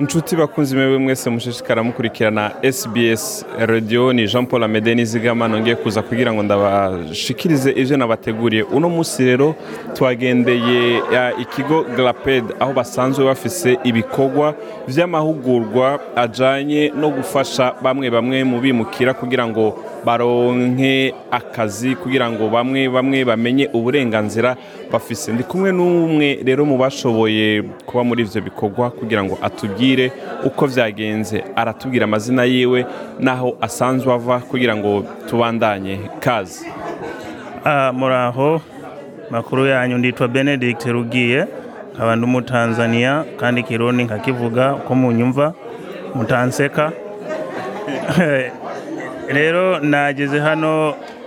inshuti bakunze imwe mwese mushishikara mukurikirana SBS radiyo ni jean paul amede nizigama nongeye kuza kugira ngo ndabashikirize ibyo nabateguriye uno munsi rero twagendeye eh, ikigo garaped aho basanzwe bafise ibikorwa by'amahugurwa ajyanye no gufasha bamwe bamwe mu bimukira kugira ngo baronke akazi kugira ngo bamwe bamwe bamenye uburenganzira bafise ndi kumwe n'umwe rero mu bashoboye kuba muri ibyo bikorwa kugira ngo atubwire uko byagenze aratubwira amazina yiwe n'aho asanzwe ava kugira ngo tubandanye kazi ah, muraho makuru yanyu nditwa benedict rugiye nkaba ndi umutanzaniya kandi kirundi nkakivuga uko munyumva mutanseka rero nageze hano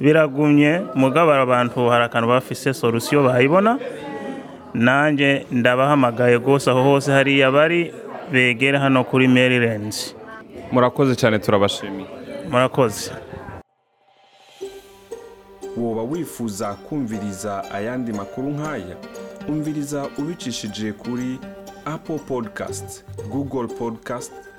biragumye mugabara abantu hari akantu bafise solusiyo bayibona nanjye ndabahamagaye rwose aho hose hariya bari begera hano kuri maryland murakoze cyane turabashimiye murakoze woba wifuza kumviriza ayandi makuru nk'aya umviriza ubicishije kuri apple podcast google podcast